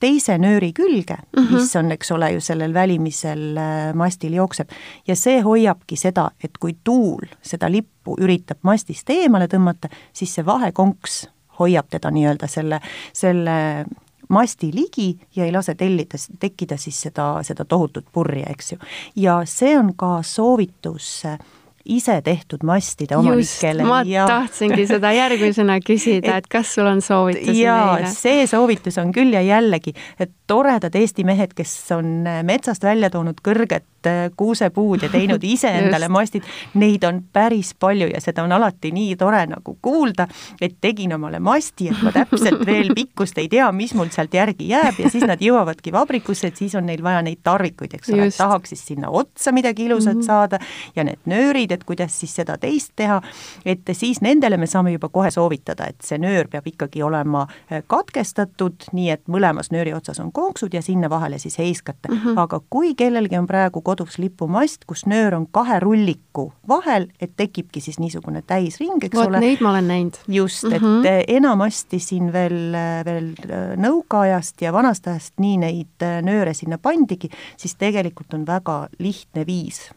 teise nööri külge mm, -hmm. mis on, eks ole ju, sellel välimisel äh, mastil jookseb ja see hoiabki seda, et kui tuul seda lippu üritab mastist eemale tõmmata, siis see vahekonks hoiab teda nii-öelda selle, selle masti ligi ja ei lase tellida, tekkida siis seda, seda tohutut purje, eks ju. ja see on ka soovitus äh, ise tehtud mastide omanikele. ma ja... tahtsingi seda järgmisena küsida, et kas sul on soovitusi jaa, see soovitus on küll ja jällegi, et toredad Eesti mehed, kes on metsast välja toonud kõrged äh, kuusepuud ja teinud ise endale mastid, neid on päris palju ja seda on alati nii tore nagu kuulda, et tegin omale masti, et ma täpselt veel pikkust ei tea, mis mul sealt järgi jääb ja siis nad jõuavadki vabrikusse, et siis on neil vaja neid tarvikuid, eks ole, tahaks siis sinna otsa midagi ilusat mm -hmm. saada ja need nöörid et kuidas siis seda teist teha, et siis nendele me saame juba kohe soovitada, et see nöör peab ikkagi olema äh, katkestatud, nii et mõlemas nööri otsas on konksud ja sinna vahele siis heiskate mm. -hmm. aga kui kellelgi on praegu kodus lipumast, kus nöör on kahe rulliku vahel, et tekibki siis niisugune täisring, eks Vot, ole. neid ma olen näinud. just, et mm -hmm. enamasti siin veel, veel nõukaajast ja vanast ajast nii neid nööre sinna pandigi, siis tegelikult on väga lihtne viis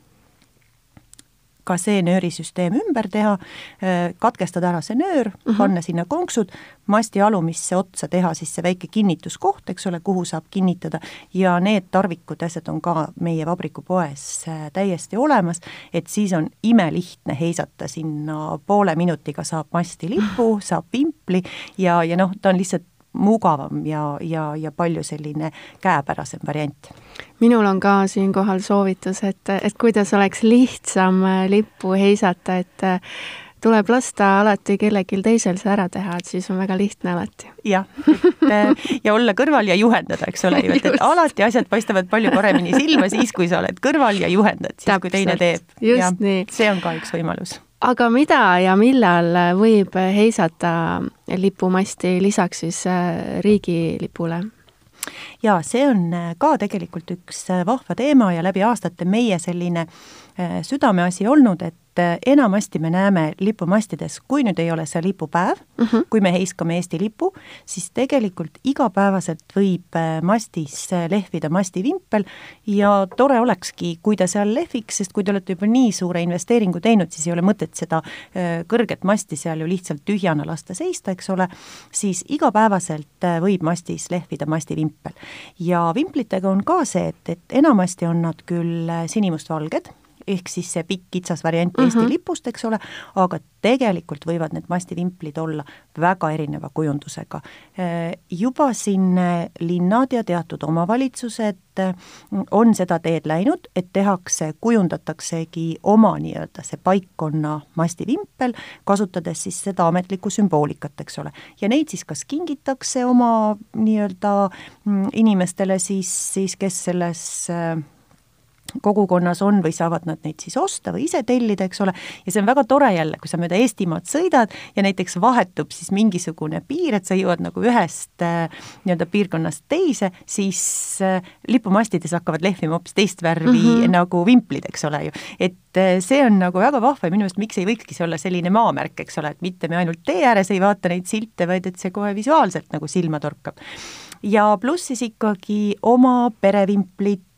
ka see nöörisüsteem ümber teha, katkestada ära see nöör uh, -huh. panna sinna konksud, masti alumisse otsa teha siis see väike kinnituskoht, eks ole, kuhu saab kinnitada ja need tarvikud, asjad on ka meie vabrikupoes täiesti olemas, et siis on imelihtne heisata sinna poole minutiga saab masti lipu, saab vimpli ja, ja noh, ta on lihtsalt mugavam ja, ja, ja palju selline käepärasem variant. minul on ka siinkohal soovitus, et, et kuidas oleks lihtsam lippu heisata, et tuleb lasta alati kellelgi teisel see ära teha, et siis on väga lihtne alati. jah, et ja olla kõrval ja juhendada, eks ole ju, et, et alati asjad paistavad palju paremini silma siis, kui sa oled kõrval ja juhendad, siis Täpselt. kui teine teeb. just nii. see on ka üks võimalus aga mida ja millal võib heisata lipumasti lisaks siis äh, riigilipule? jaa, see on äh, ka tegelikult üks äh, vahva teema ja läbi aastate meie selline südameasi olnud, et eh, enamasti me näeme lipumastides, kui nüüd ei ole see lipupäev mhm. -huh. kui me heiskame Eesti lipu, siis tegelikult igapäevaselt võib eh, mastis eh, lehvida mastivimpel ja tore olekski, kui ta seal lehviks, sest kui te olete juba nii suure investeeringu teinud, siis ei ole mõtet seda kõrget masti seal ju lihtsalt tühjana lasta seista, eks ole, siis igapäevaselt võib mastis lehvida mastivimpel. ja vimplitega on ka see, et, et enamasti on nad küll sinimustvalged, ehk siis see pikk kitsas variant mm -hmm. Eesti lipust, eks ole, aga tegelikult võivad need mastivimplid olla väga erineva kujundusega. Juba siin linnad ja teatud omavalitsused on seda teed läinud, et tehakse, kujundataksegi oma nii-öelda see paikkonna mastivimpel, kasutades siis seda ametlikku sümboolikat, eks ole. ja neid siis kas kingitakse oma nii-öelda mm, inimestele siis, siis kes selles kogukonnas on või saavad nad neid siis osta või ise tellida, eks ole, ja see on väga tore jälle, kui sa mööda Eestimaad sõidad ja näiteks vahetub siis mingisugune piir, et sa jõuad nagu ühest äh, nii-öelda piirkonnast teise, siis äh, lipumastides hakkavad lehvima hoopis teist värvi mm -hmm. nagu vimplid, eks ole ju. et äh, see on nagu väga vahva ja minu meelest miks ei võikski see olla selline maamärk, eks ole, et mitte me ainult tee ääres ei vaata neid silte, vaid et see kohe visuaalselt nagu silma torkab ja pluss siis ikkagi oma perevimplid, et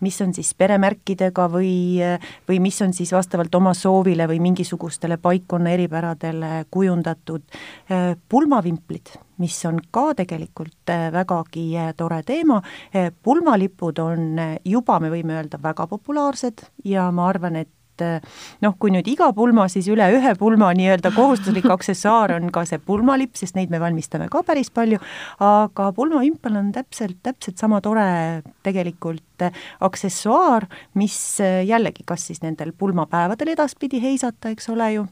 mis on siis peremärkidega või, või mis on siis vastavalt oma soovile või mingisugustele paikkonna eripäradele kujundatud pulmavimplid, mis on ka tegelikult vägagi tore teema. pulmalipud on juba, me võime öelda, väga populaarsed ja ma arvan, et et noh, kui nüüd iga pulma, siis üle ühe pulma nii-öelda kohustuslik aksessuaar on ka see pulmalipp, sest neid me valmistame ka päris palju, aga pulmavimpel on täpselt, täpselt sama tore tegelikult aksessuaar, mis jällegi kas siis nendel pulmapäevadel edaspidi heisata, eks ole ju,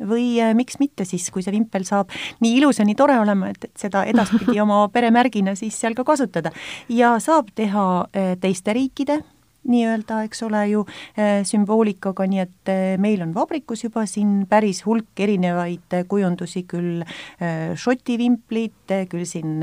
või miks mitte siis, kui see vimpel saab nii ilus ja nii tore olema, et, et seda edaspidi oma peremärgina siis seal ka kasutada. ja saab teha teiste riikide nii-öelda, eks ole ju, äh, sümboolikaga, nii et äh, meil on vabrikus juba siin päris hulk erinevaid kujundusi, küll Šoti vimplid, küll siin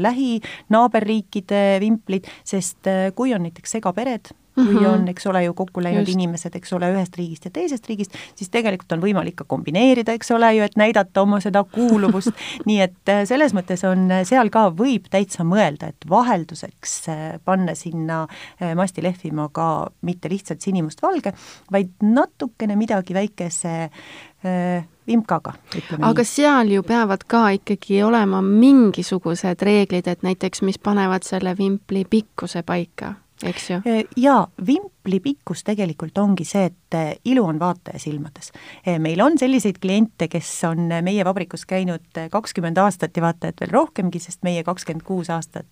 lähi naaberriikide vimplid, sest kui on näiteks segapered, kui mm -hmm. on, eks ole ju, kokku läinud Just. inimesed, eks ole, ühest riigist ja teisest riigist, siis tegelikult on võimalik ka kombineerida, eks ole ju, et näidata oma seda kuuluvust nii et äh, selles mõttes on, äh, seal ka võib täitsa mõelda, et vahelduseks äh, panna sinna masti lehvima ka mitte lihtsalt sinimustvalge, vaid natukene midagi väikese vimkaga, ütleme aga nii. seal ju peavad ka ikkagi olema mingisugused reeglid, et näiteks mis panevad selle vimpli pikkuse paika eks ju. Äh, jaa, vimpli pikkus tegelikult ongi see, et äh, ilu on vaataja silmades. Äh, meil on selliseid kliente, kes on meie vabrikus käinud kakskümmend aastat ja vaata et veel rohkemgi, sest meie kakskümmend kuus aastat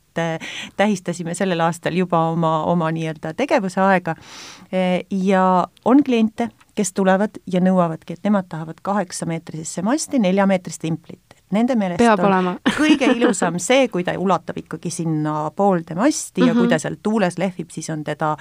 tähistasime sellel aastal juba oma, oma nii-öelda tegevuse aega ja on kliente, kes tulevad ja nõuavadki, et nemad tahavad kaheksameetrisesse masti neljameetrist vimplit nende meelest Peab on olema. kõige ilusam see, kui ta ulatab ikkagi sinna poolde masti mm -hmm. ja kui mhm. ta seal tuules lehvib, siis on teda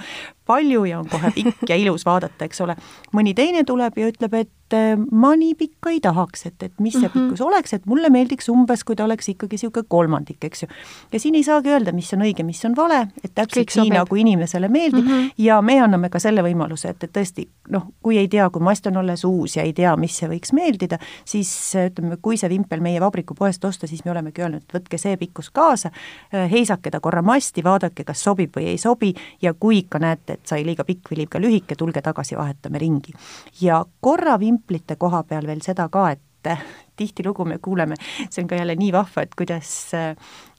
palju ja on kohe pikk ja ilus vaadata, eks ole. mõni teine tuleb ja ütleb, et et ma nii pikka ei tahaks, et, et mis see mm -hmm. pikkus oleks, et mulle meeldiks umbes, kui ta oleks ikkagi niisugune kolmandik, eks ju. ja siin ei saagi öelda, mis on õige, mis on vale, et täpselt nii, nagu inimesele meeldib mm -hmm. ja me anname ka selle võimaluse, et, et tõesti noh, kui ei tea, kui mast on alles uus ja ei tea, mis see võiks meeldida, siis ütleme, kui see vimpel meie vabrikupoest osta, siis me olemegi öelnud, et võtke see pikkus kaasa, heisake ta korra masti, vaadake, kas sobib või ei sobi ja kui ikka näete, et sai liiga pikk või liiga lühike, tulge tagasi, vahetame ringi. ja korra vimp templite koha peal veel seda ka, et tihtilugu me kuuleme, see on ka jälle nii vahva, et kuidas äh,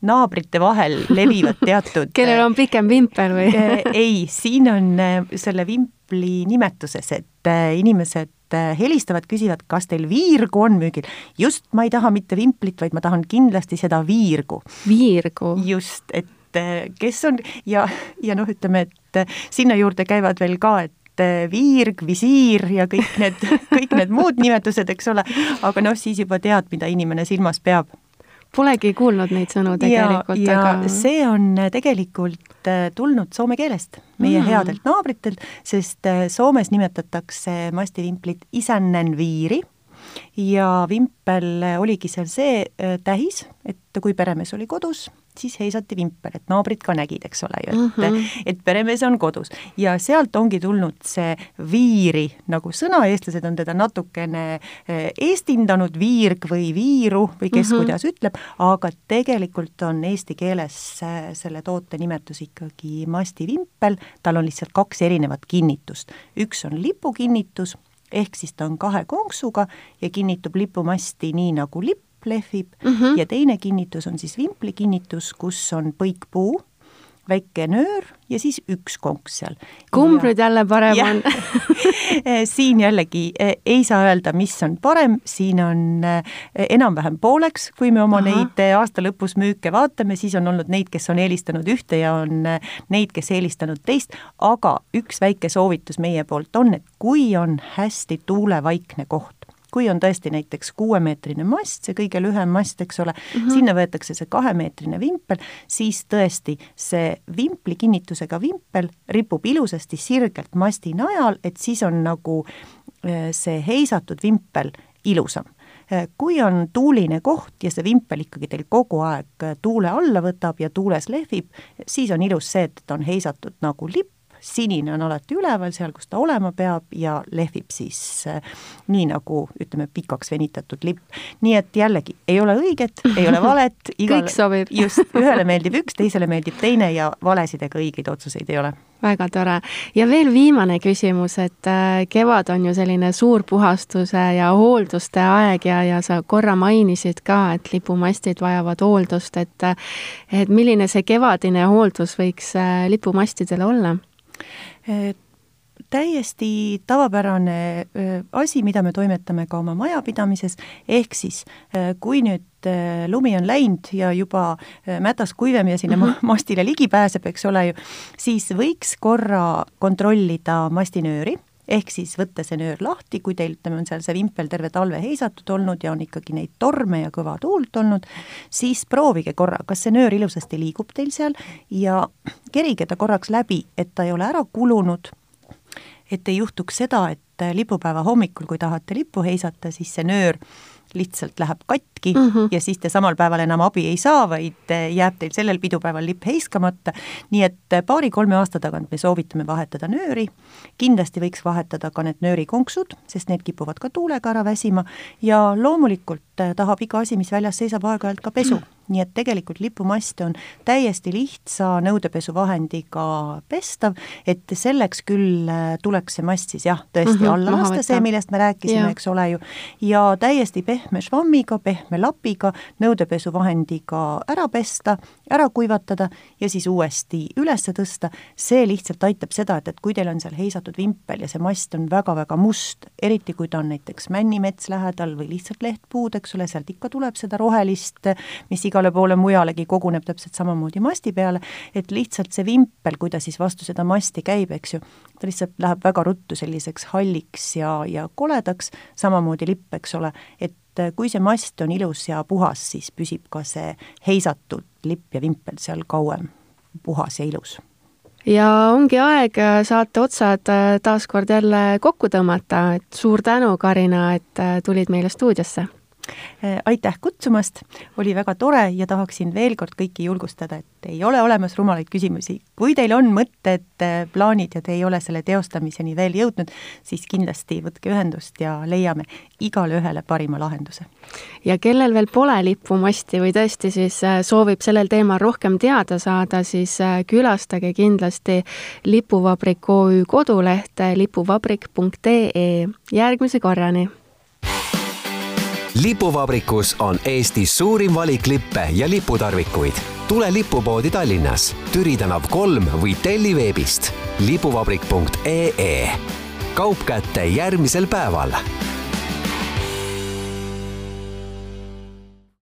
naabrite vahel levivad teatud kellel on pikem vimpel või äh, ei, siin on äh, selle vimpli nimetuses, et inimesed helistavad, küsivad, kas teil viirgu on müügil. just, ma ei taha mitte vimplit, vaid ma tahan kindlasti seda viirgu. viirgu? just, et kes on ja, ja noh, ütleme, et sinna juurde käivad veel ka, et et viirg, visiir ja kõik need, kõik need muud nimetused, eks ole, aga noh, siis juba tead, mida inimene silmas peab. Polegi kuulnud neid sõnu tegelikult, aga see on tegelikult äh, tulnud soome keelest, meie mm. headelt naabritelt, sest Soomes nimetatakse mastivimplit isännenviiri ja vimpel oligi seal see äh, tähis, et kui peremees oli kodus, siis heisati vimpel, et naabrid ka nägid, eks ole ju, et mm, -hmm. et peremees on kodus. ja sealt ongi tulnud see viiri nagu sõna, eestlased on teda natukene eh, eestindanud, viirg või viiru või kes mm -hmm. kuidas ütleb, aga tegelikult on eesti keeles eh, selle toote nimetus ikkagi mastivimpel, tal on lihtsalt kaks erinevat kinnitust. üks on lipukinnitus, ehk siis ta on kahe konksuga ja kinnitub lipumasti nii nagu lipp, lehvib mm -hmm. ja teine kinnitus on siis vimpli kinnitus, kus on põikpuu, väike nöör ja siis üks konks seal. kumb nüüd jälle parem ja, on siin jällegi e, ei saa öelda, mis on parem, siin on e, enam-vähem pooleks, kui me oma Aha. neid aasta lõpus müüke vaatame, siis on olnud neid, kes on eelistanud ühte ja on neid, kes eelistanud teist, aga üks väike soovitus meie poolt on, et kui on hästi tuulevaikne koht, kui on tõesti näiteks kuuemeetrine mast, see kõige lühem mast, eks ole mm, -hmm. sinna võetakse see kahemeetrine vimpel, siis tõesti see vimpli kinnitusega vimpel ripub ilusasti sirgelt masti najal, et siis on nagu äh, see heisatud vimpel ilusam äh, kui on tuuline koht ja see vimpel ikkagi teil kogu aeg äh, tuule alla võtab ja tuules lehvib, siis on ilus see, et ta on heisatud nagu lipp, sinine on alati üleval, seal, kus ta olema peab ja lehvib siis äh, nii, nagu ütleme, pikaks venitatud lipp. nii et jällegi, ei ole õiget, ei ole valet kõik sobib. just, ühele meeldib üks, teisele meeldib teine ja valesid ega õigeid otsuseid ei ole väga tore. ja veel viimane küsimus, et äh, kevad on ju selline suur puhastuse ja hoolduste aeg ja, ja sa korra mainisid ka, et lipumastid vajavad hooldust, et et milline see kevadine hooldus võiks äh, lipumastidel olla? Täiesti tavapärane asi, mida me toimetame ka oma majapidamises, ehk siis kui nüüd lumi on läinud ja juba mädas kuivem ja sinna mm -hmm. mastile ligi pääseb, eks ole ju, siis võiks korra kontrollida mastinööri ehk siis võtta see nöör lahti, kui teil, ütleme, on seal see vimpel terve talve heisatud olnud ja on ikkagi neid torme ja kõva tuult olnud, siis proovige korra, kas see nöör ilusasti liigub teil seal ja kerige ta korraks läbi, et ta ei ole ära kulunud, et ei juhtuks seda, et lipupäeva hommikul, kui tahate lippu heisata, siis see nöör lihtsalt läheb katki mm -hmm. ja siis te samal päeval enam abi ei saa, vaid eh, jääb teil sellel pidupäeval lipp heiskamata. nii et eh, paari-kolme aasta tagant me soovitame vahetada nööri, kindlasti võiks vahetada ka need nöörikonksud, sest need kipuvad ka tuulega ära väsima ja loomulikult eh, tahab iga asi, mis väljas seisab, aeg-ajalt ka pesu mm. -hmm nii et tegelikult lipumast on täiesti lihtsa nõudepesuvahendiga pestav, et selleks küll äh, tuleks see mast siis jah, tõesti mm -hmm, alla lasta, see, millest me rääkisime, eks ole ju, ja täiesti pehme švammiga, pehme lapiga, nõudepesuvahendiga ära pesta, ära kuivatada ja siis uuesti üles tõsta, see lihtsalt aitab seda, et, et kui teil on seal heisatud vimpel ja see mast on väga-väga must, eriti kui ta on näiteks männimets lähedal või lihtsalt lehtpuud, eks ole, sealt ikka tuleb seda rohelist, mis iga igale poole mujalegi koguneb täpselt samamoodi masti peale, et lihtsalt see vimpel, kui ta siis vastu seda masti käib, eks ju, ta lihtsalt läheb väga ruttu selliseks halliks ja, ja koledaks, samamoodi lipp, eks ole, et kui see mast on ilus ja puhas, siis püsib ka see heisatud lipp ja vimpel seal kauem puhas ja ilus. Ja ongi aeg saate otsad taas kord jälle kokku tõmmata, et suur tänu, Karina, et tulid meile stuudiosse. Äh, aitäh kutsumast, oli väga tore ja tahaksin veel kord kõiki julgustada, et ei ole olemas rumalaid küsimusi. kui teil on mõtted, äh, plaanid ja te ei ole selle teostamiseni veel jõudnud, siis kindlasti võtke ühendust ja leiame igale ühele parima lahenduse. ja kellel veel pole lipumasti või tõesti siis äh, soovib sellel teemal rohkem teada saada, siis külastage kindlasti Lipuvabrik OÜ kodulehte lipuvabrik.ee. järgmise korrani lipuvabrikus on Eesti suurim valik lippe ja liputarvikuid. tule lipupoodi Tallinnas, Türi tänav kolm või telli veebist lipuvabrik.ee. kaup kätte järgmisel päeval